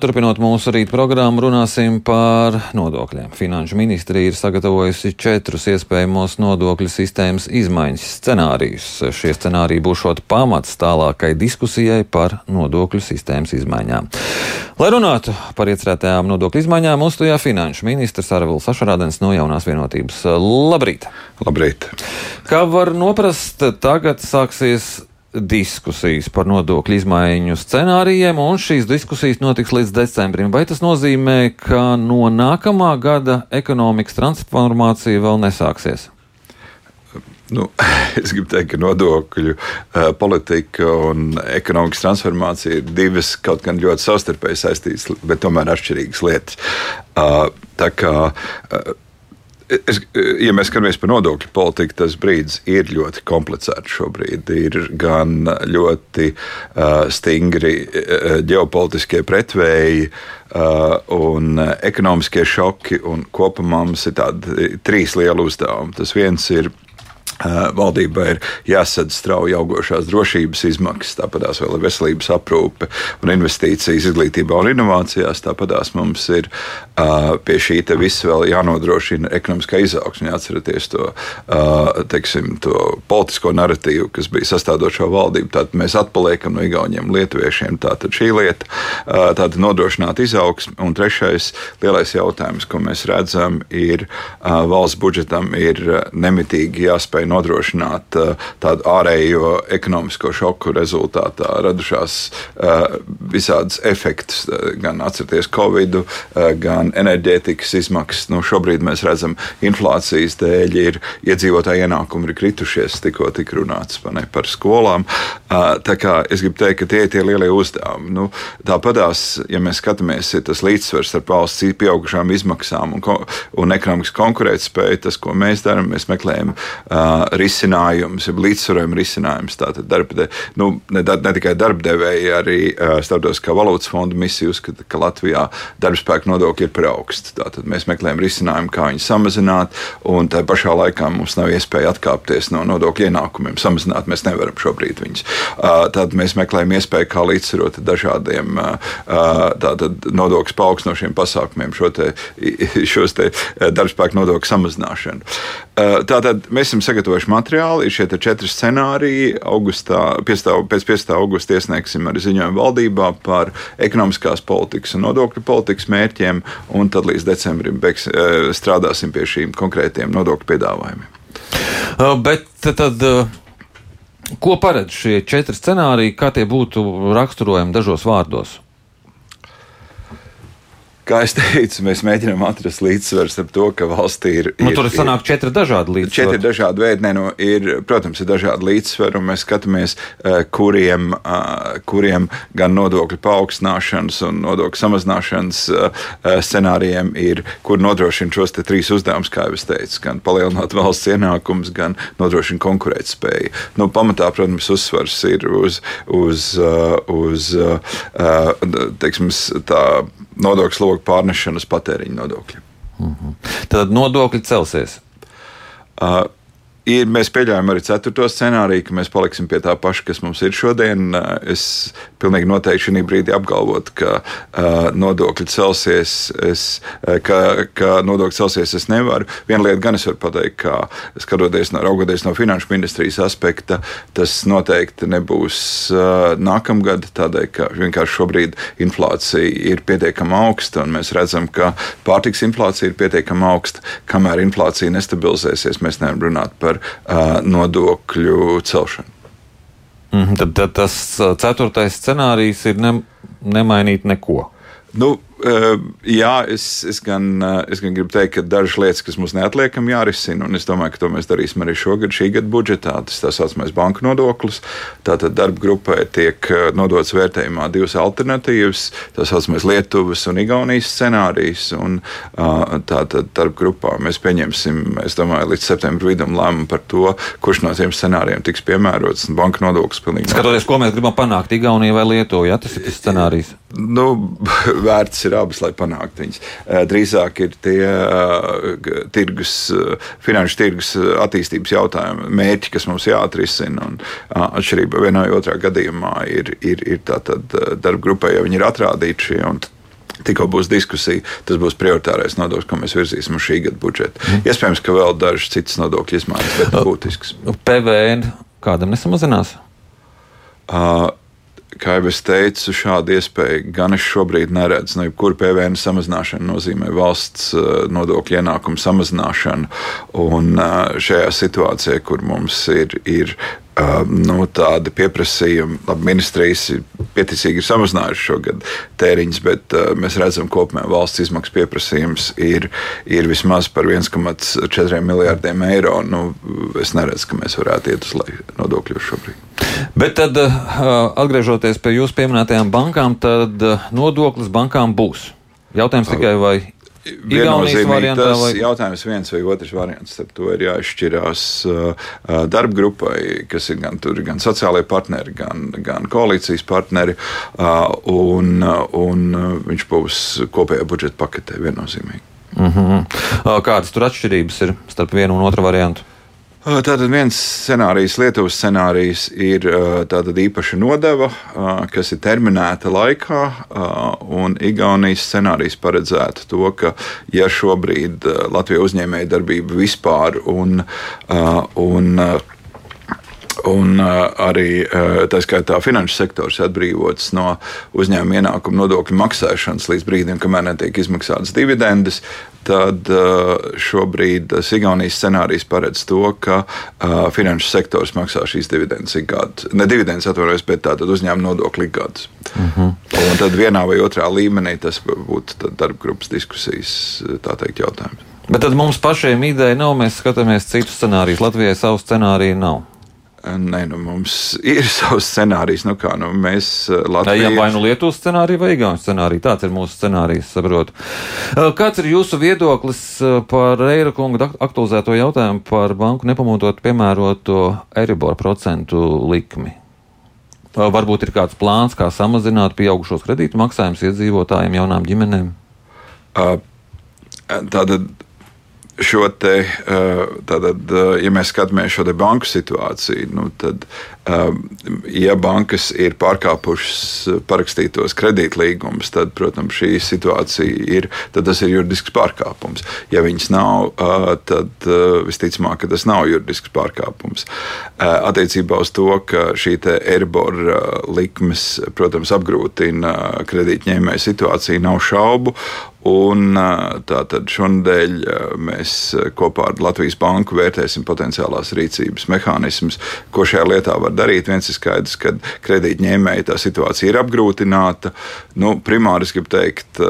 Turpinot mūsu rīta programmu, runāsim par nodokļiem. Finanšu ministrija ir sagatavojusi četrus iespējamos nodokļu sistēmas izmaiņas scenārijus. Šie scenāriji būšot pamats tālākai diskusijai par nodokļu sistēmas izmaiņām. Lai runātu par iecerētajām nodokļu izmaiņām, uzstājā finanšu ministrs Arvils Ašarādens no jaunās vienotības. Labrīt! Labrīt! Kā var noprast, tagad sāksies diskusijas par nodokļu izmaiņu scenārijiem, un šīs diskusijas notiks līdz decembrim. Vai tas nozīmē, ka no nākamā gada ekonomikas transformācija vēl nesāksies? Nu, es gribu teikt, ka nodokļu uh, politika un ekonomikas transformācija ir divas kaut gan ļoti savstarpēji saistītas, bet tomēr atšķirīgas lietas. Uh, tā kā uh, Es, ja mēs skatāmies par nodokļu politiku, tas brīdis ir ļoti komplicēts šobrīd. Ir gan ļoti uh, stingri uh, ģeopolitiskie pretvēji. Uh, un ekonomiskie šoki, un kopumā mums ir tādi trīs lieli uzdevumi. Tas viens ir Valdībai ir jāsadz strauji augošās drošības izmaksas, tāpat vēl ir veselības aprūpe un investīcijas izglītībā un inovācijās. Tāpat mums ir pie šī visa vēl jānodrošina ekonomiskā izaugsme. Atcerieties to, teiksim, to politisko narratīvu, kas bija sastādot šo valdību. Tad mēs atpaliekam no Igauniem, Lietuviešiem. Tātad šī lieta, tātad nodrošināt izaugsmu. Un trešais lielais jautājums, ko mēs redzam, ir valsts budžetam ir nemitīgi jāspēj nodrošināt uh, tādu ārējo ekonomisko šoku rezultātā radušās uh, visādas efektus, uh, gan atcerieties Covid, gan enerģētikas izmaksas. Nu, šobrīd mēs redzam, inflācijas dēļ ir iedzīvotāji ienākumi ir kritušies, tikko tika runāts ne, par skolām. Tā kā es gribu teikt, ka tie ir tie lielie uzdevumi. Nu, Tāpatās, ja mēs skatāmies, ir tas līdzsvars starp valsts pieaugušām izmaksām un, un ekonomikas konkurētspēju, tas, ko mēs darām, mēs meklējam uh, risinājums, ja līdzsvarojuma risinājums. Tātad darba, nu, ne, ne tikai darbdevēji, arī Startautiskā valūtas fonda misija uzskata, ka Latvijā darbspēka nodokļi ir par augstu. Tātad mēs meklējam risinājumu, kā viņus samazināt, un tā pašā laikā mums nav iespēja atkāpties no nodokļu ienākumiem. Samazināt mēs nevaram šobrīd viņus. Tad mēs meklējam iespēju, kā līdzsvarot dažādiem nodokļu paaugstinošiem pasākumiem šo te, šos te darbspēka nodokļu samazināšanu. Tātad mēs esam sagatavojuši sagatavojuši materiāli, ir šie četri scenāriji. Augustā, 5. pēc 5. augusta iesniegsim arī ziņojumu valdībā par ekonomiskās politikas un nodokļu politikas mērķiem, un tad līdz decembrim beigs, eh, strādāsim pie šīm konkrētiem nodokļu piedāvājumiem. Uh, bet tad. Uh... Ko paredz šie četri scenāriji, kā tie būtu raksturojami dažos vārdos? Kā es teicu, mēs mēģinām atrast līdzsvaru starp to, ka valstī ir. Nu, tur sanāk četri dažādi līdzsvari. Četri dažādi veidi, ne, nu, ir, protams, ir dažādi līdzsvari, un mēs skatāmies, eh, kuriem, eh, kuriem gan nodokļu paaugstināšanas un nodokļu samazināšanas eh, scenārijiem ir, kur nodrošina šos trīs uzdevumus, kā jau es teicu, gan palielināt valsts ienākumus, gan nodrošina konkurētspēju. Nu, pamatā, protams, uzsvars ir uz, uz, uz teiksim, tā nodokļu slogu pārnešanu uz patēriņa nodokļiem. Mm -hmm. Tad nodokļi celsies. Uh, Ir, mēs pieļaujam arī ceturto scenāriju, ka mēs paliksim pie tā paša, kas mums ir šodien. Es pilnīgi noteikti šī brīdī apgalvotu, ka uh, nodokļi celsies, es, ka, ka nodokļi celsies es nevaru. Viena lieta gan es varu pateikt, ka skatoties no, raugoties no finanšu ministrijas aspekta, tas noteikti nebūs uh, nākamgad, tādēļ, ka vienkārši šobrīd inflācija ir pietiekami augsta, un mēs redzam, ka pārtiks inflācija ir pietiekami augsta. Kamēr inflācija nestabilizēsies, mēs nevaram runāt par uh, nodokļu celšanu. Mm, tad, tad tas ceturtais scenārijs ir ne, nemainīt neko. Nu, jā, es, es, gan, eh, es gan gribu teikt, ka dažas lietas, kas mums neatliekami jārisina, un es domāju, ka to mēs darīsim arī šogad, šī gada budžetā, tas tā saucamais banka nodoklis. Tātad darba grupai tiek eh, nodots vērtējumā divas alternatīvas, tā saucamais Lietuvas un Igaunijas scenārijs. Un, tātad darba grupā mēs pieņemsim, es domāju, līdz septembra vidum lēmumu par to, kurš no tiem scenārijiem tiks piemērots. Banka nodoklis pilnīgi. Skatoties, ko mēs gribam panākt, Igaunija vai Lietuva, ja tas ir tas scenārijs. Nu, vērts ir abas, lai panāktu viņas. Eh, drīzāk ir tie uh, tirgus, uh, finanšu tirgus attīstības jautājumi, mērķi, kas mums jāatrisina. Un, atšķirībā vienā vai otrā gadījumā ir, ir, ir darba grupai, ja viņi ir atrādīti šie. Tikko būs diskusija, tas būs prioritārais nodoklis, ko mēs virzīsim uz šī gada budžetu. Mm. Iespējams, ka vēl dažas citas nodokļu izmaiņas, bet būtisks. PVN kādam nesamazinās? Uh, kā jau es teicu, šādu iespēju gan es šobrīd neredzu. No jebkura PVN samazināšana nozīmē valsts nodokļu ienākumu samazināšanu. Un šajā situācijā, kur mums ir, ir nu, tādi pieprasījumi. Labi, ministrijas pieticīgi ir samazinājušas šogad tēriņus, bet uh, mēs redzam, ka kopumā valsts izmaksu pieprasījums ir, ir vismaz par 1,4 miljārdiem eiro. Nu, es neredzu, ka mēs varētu iet uz leju nodokļus šobrīd. Bet tad, atgriežoties pie jūsu pieminētajām bankām, tad nodoklis bankām būs. Jautājums tikai, vai Viennozīmīgi tas vai... jautājums viens vai otrs variants. Ar to ir jāizšķirās darba grupai, kas ir gan, tur, gan sociālai partneri, gan, gan koalīcijas partneri, un, un viņš būs kopējā budžeta paketē viennozīmīgi. Mm -hmm. Kādas tur atšķirības ir starp vienu un otru variantu? Tātad viens scenārijs, Lietuvas scenārijs, ir tātad īpaša nodeva, kas ir terminēta laikā, un Igaunijas scenārijs paredzētu to, ka ja šobrīd Latvijas uzņēmēja darbība vispār un, un Un uh, arī uh, tā skaitā finanšu sektors atbrīvots no uzņēmuma ienākuma nodokļu maksāšanas līdz brīdim, kamēr netiek izmaksātas dividendes. Tad uh, šobrīd Igaunijas scenārijs paredz to, ka finanšu sektors maksā šīs dividendes ik gadu. Ne dividendes atvainojas, bet tātad uzņēmuma nodokļu ik gadus. Uh mhm. -huh. Un tad vienā vai otrā līmenī tas būtu darba grupas diskusijas teikt, jautājums. Bet tad mums pašiem ideja nav, mēs skatāmies citus scenārijus. Latvijai savu scenāriju nav. Nē, nu mums ir savs scenārijs. Nu kā, nu mēs Latvijas... Jā, vai nu Lietuvas scenārija vai Igaunijas scenārija. Tāds ir mūsu scenārijs, saprotu. Kāds ir jūsu viedoklis par Eira kunga aktualizēto jautājumu par banku nepamatot piemēroto Eiribor procentu likmi? Varbūt ir kāds plāns, kā samazināt pieaugušos kredītu maksājumus iedzīvotājiem, jaunām ģimenēm? Tātad šo te, eh, tātad, eh, ja mēs skatāmies šo banku situāciju, nu, tad, ja bankas ir pārkāpušas parakstītos kredītlīgumus, tad, protams, šī situācija ir, tas ir juridisks pārkāpums. Ja viņas nav, tad visticamāk, ka tas nav juridisks pārkāpums. Attiecībā uz to, ka šī Erbor likmes, protams, apgrūtina kredītņēmēju situāciju, nav šaubu. Un tātad šonadēļ mēs kopā ar Latvijas Banku vērtēsim potenciālās rīcības mehānismus, ko šajā lietā var darīt. Viens ir skaidrs, ka kredītņēmēji tā situācija ir apgrūtināta. Nu, primāri es gribu teikt,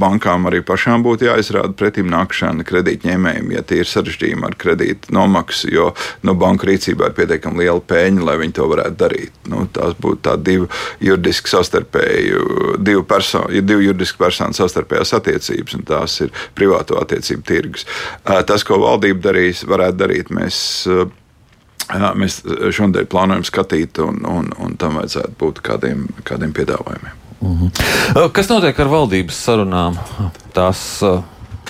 bankām arī pašām būtu jāizrāda pretim nākšana kredītņēmējiem, ja tie ir sarežģījumi ar kredītu nomaksu, jo nu, banku rīcībā ir pietiekami liela pēļņa, lai viņi to varētu darīt. Nu, tās būtu tā divu juridisku savstarpēju, divu, perso, divu juridisku personu savstarpējās attiecības un tās ir privāto attiecību tirgus. Tas, ko valdība darīs, varētu darīt, mēs. Mēs šodien plānojam skatīt, un, un, un tam vajadzētu būt kādiem, kādiem piedāvājumiem. Mm -hmm. Kas notiek ar valdības sarunām? Tās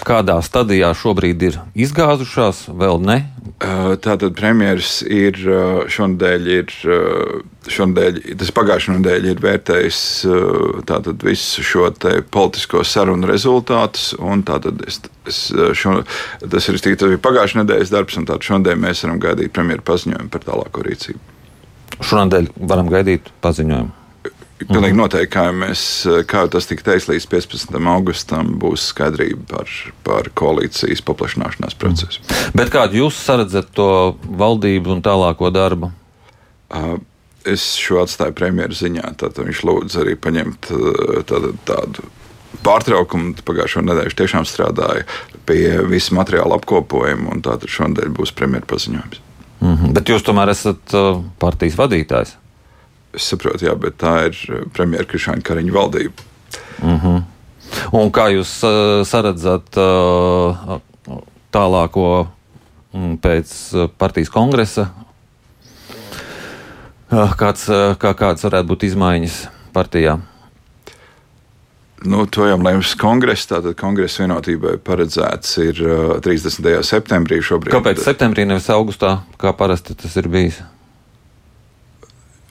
kādā stadijā šobrīd ir izgāzušās, vēl ne? Tātad premjerministrs ir šonadēļ, ir, šonadēļ tas pagājušā nedēļa ir vērtējis tātad visu šo politisko sarunu rezultātus. Tātad es, es šo, tas ir tikai pagājušā nedēļas darbs, un šodien mēs varam gaidīt premjeru paziņojumu par tālāko rīcību. Šonadēļ varam gaidīt paziņojumu. Pilnīgi mhm. noteikti, kā, mēs, kā tas tika teikts, līdz 15. augustam būs skaidrība par, par koalīcijas paplašināšanās procesu. Mhm. Bet kādu jūs saredzat to valdību un tālāko darbu? Uh, es šo atstāju premjeras ziņā. Tad viņš lūdza arī paņemt tādu, tādu pārtraukumu. Pagājušo nedēļu viņš tiešām strādāja pie visa materiāla apkopojuma, un tātad šonadēļ būs premjeras paziņojums. Mm -hmm. Bet jūs tomēr esat partijas vadītājs. Es saprotu, jā, bet tā ir premjerministra Krišāņa Kariņa valdība. Mm -hmm. Un kā jūs uh, saredzat uh, tālāko um, pēc partijas kongresa? Kāds, kā, kāds varētu būt izmaiņas partijā? Nu, to jau lems kongress. Tātad kongresa vienotībai paredzēts ir uh, 30. septembrī. Šobrīd. Kāpēc septembrī, nevis augustā, kā parasti tas ir bijis?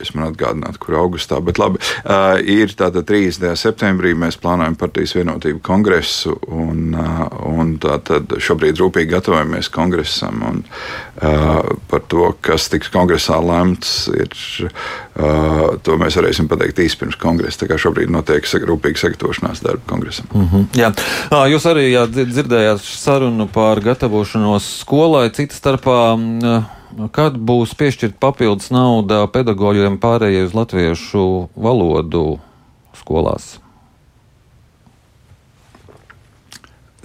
Es man atgādinātu, kur augustā. Bet labi, uh, ir tātad 30. septembrī mēs plānojam partijas vienotību kongresu, un, uh, un tātad šobrīd rūpīgi gatavojamies kongresam. Un, uh, par to, kas tiks kongresā lemts, ir, uh, to mēs varēsim pateikt īsi pirms kongresa. Tā kā šobrīd notiek rūpīgi sagatavošanās darba kongresam. Mm -hmm. Jā. Jūs arī jā, dzirdējāt sarunu par gatavošanos skolai, citas starpā. Mm, Kad būs piešķirta papildus nauda pedagogiem pārējai uz latviešu valodu skolās?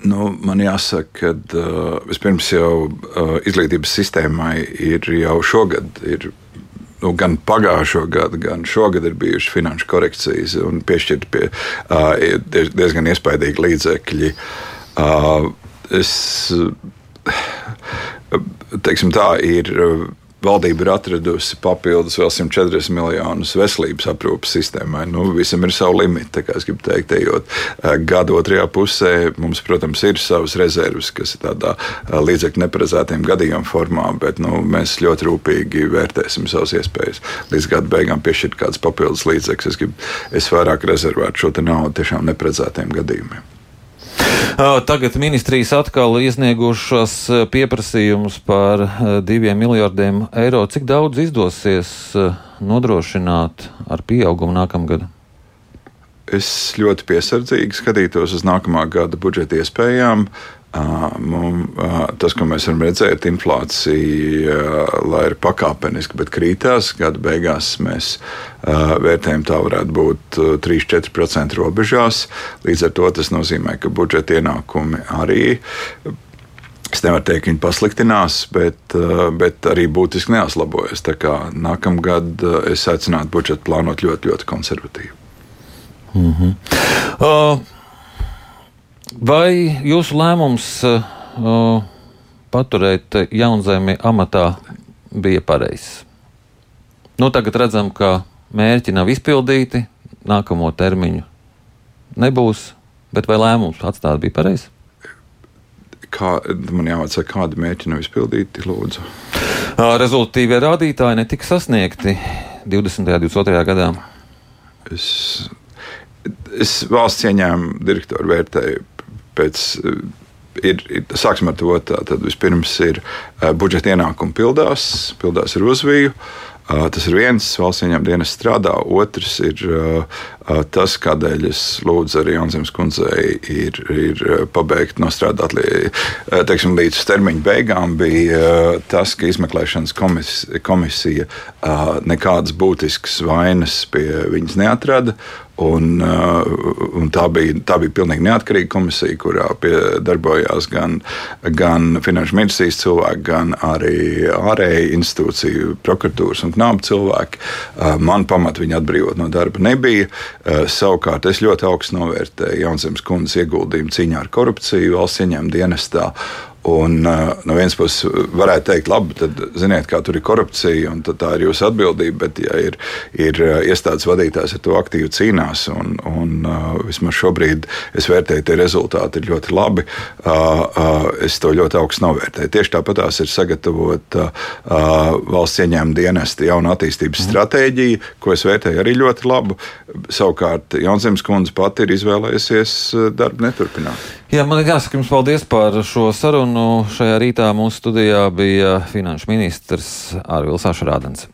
Nu, man jāsaka, ka uh, vispirms jau uh, izglītības sistēmai ir jau šogad. Ir, nu, gan pagājušo gadu, gan šogad ir bijušas finanšu korekcijas un piešķirti pie, uh, diezgan iespaidīgi līdzekļi. Uh, es, teiksim, tā ir Valdība ir atradusi papildus vēl 140 miljonus veselības aprūpas sistēmai. Nu, visam ir savi limiti. Es gribu teikt, ejot eh, gada otrajā pusē, mums, protams, ir savas rezerves, kas ir tādā eh, līdzekļu neparedzētiem gadījumiem formā, bet nu, mēs ļoti rūpīgi vērtēsim savas iespējas līdz gada beigām piešķirt kādus papildus līdzekļus. Es, gribu, es vairāk rezervētu šo naudu tiešām neparedzētiem gadījumiem. Tagad ministrijas atkal iesniegušas pieprasījumus par diviem miljardiem eiro. Cik daudz izdosies nodrošināt ar pieaugumu nākamgad? Es ļoti piesardzīgi skatītos uz nākamā gada budžeta iespējām. Mum, tas, ko mēs varam redzēt, inflācija lai ir pakāpeniski, bet krītās. Gada beigās mēs vērtējam, tā varētu būt 3-4% robežās. Līdz ar to tas nozīmē, ka budžeta ienākumi arī. Es nevaru teikt, ka viņi pasliktinās, bet, bet arī būtiski neuzlabojas. Nākamgad es aicinātu budžetu plānot ļoti, ļoti konservatīvi. Mm -hmm. uh. Vai jūsu lēmums uh, paturēt jaunzemi amatā bija pareizs? Nu, tagad redzam, ka mērķi nav izpildīti, nākamo termiņu nebūs, bet vai lēmums atstāt bija pareizs? Kā, man jāatcer, kādi mērķi nav izpildīti, lūdzu. Rezultātīvie rādītāji netika sasniegti 20. un 22. gadā. Es, es valsts ieņēmumu direktoru vērtēju pēc. Eh, ir, sāksim ar to, tad vispirms ir uh, budžeta ienākumi pildās, pildās ar uzviju. Uh, tas ir viens valsts ieņēmuma dienas strādā, otrs ir tas, kādēļ es lūdzu arī Jaunzemes kundzei ir, ir pabeigt nostrādāt teiksim, līdz termiņa beigām, bija tas, ka izmeklēšanas komisija, komisija nekādas būtiskas vainas pie viņas neatrada. Un, un tā, bija, tā bija pilnīgi neatkarīga komisija, kurā darbojās gan, gan finanšu ministrijas cilvēki, gan arī ārēji institūciju, prokuratūras un knābu cilvēki. Man pamat viņa atbrīvot no darba nebija. Eh, savukārt es ļoti augstu novērtēju Jaunzemes kundzes ieguldījumu cīņā ar korupciju valsts ieņēmuma dienestā. Un, no vienas puses, varētu teikt, labi, tad ziniet, kā tur ir korupcija, un tā ir jūsu atbildība. Bet, ja ir, ir iestādes vadītājs ar to aktīvi cīnās, un, un vismaz šobrīd es vērtēju, ka rezultāti ir ļoti labi, es to ļoti augstu novērtēju. Tieši tāpat tās ir sagatavota valsts ieņēmuma dienesta jauna attīstības mm. stratēģija, ko es vērtēju arī ļoti labu. Savukārt Jaunzemes kundze pati ir izvēlējusies darbu neturpināt. Jā, man ir jāsaka jums paldies par šo sarunu. Šajā rītā mūsu studijā bija finanšu ministrs Ārvils Ašrādens.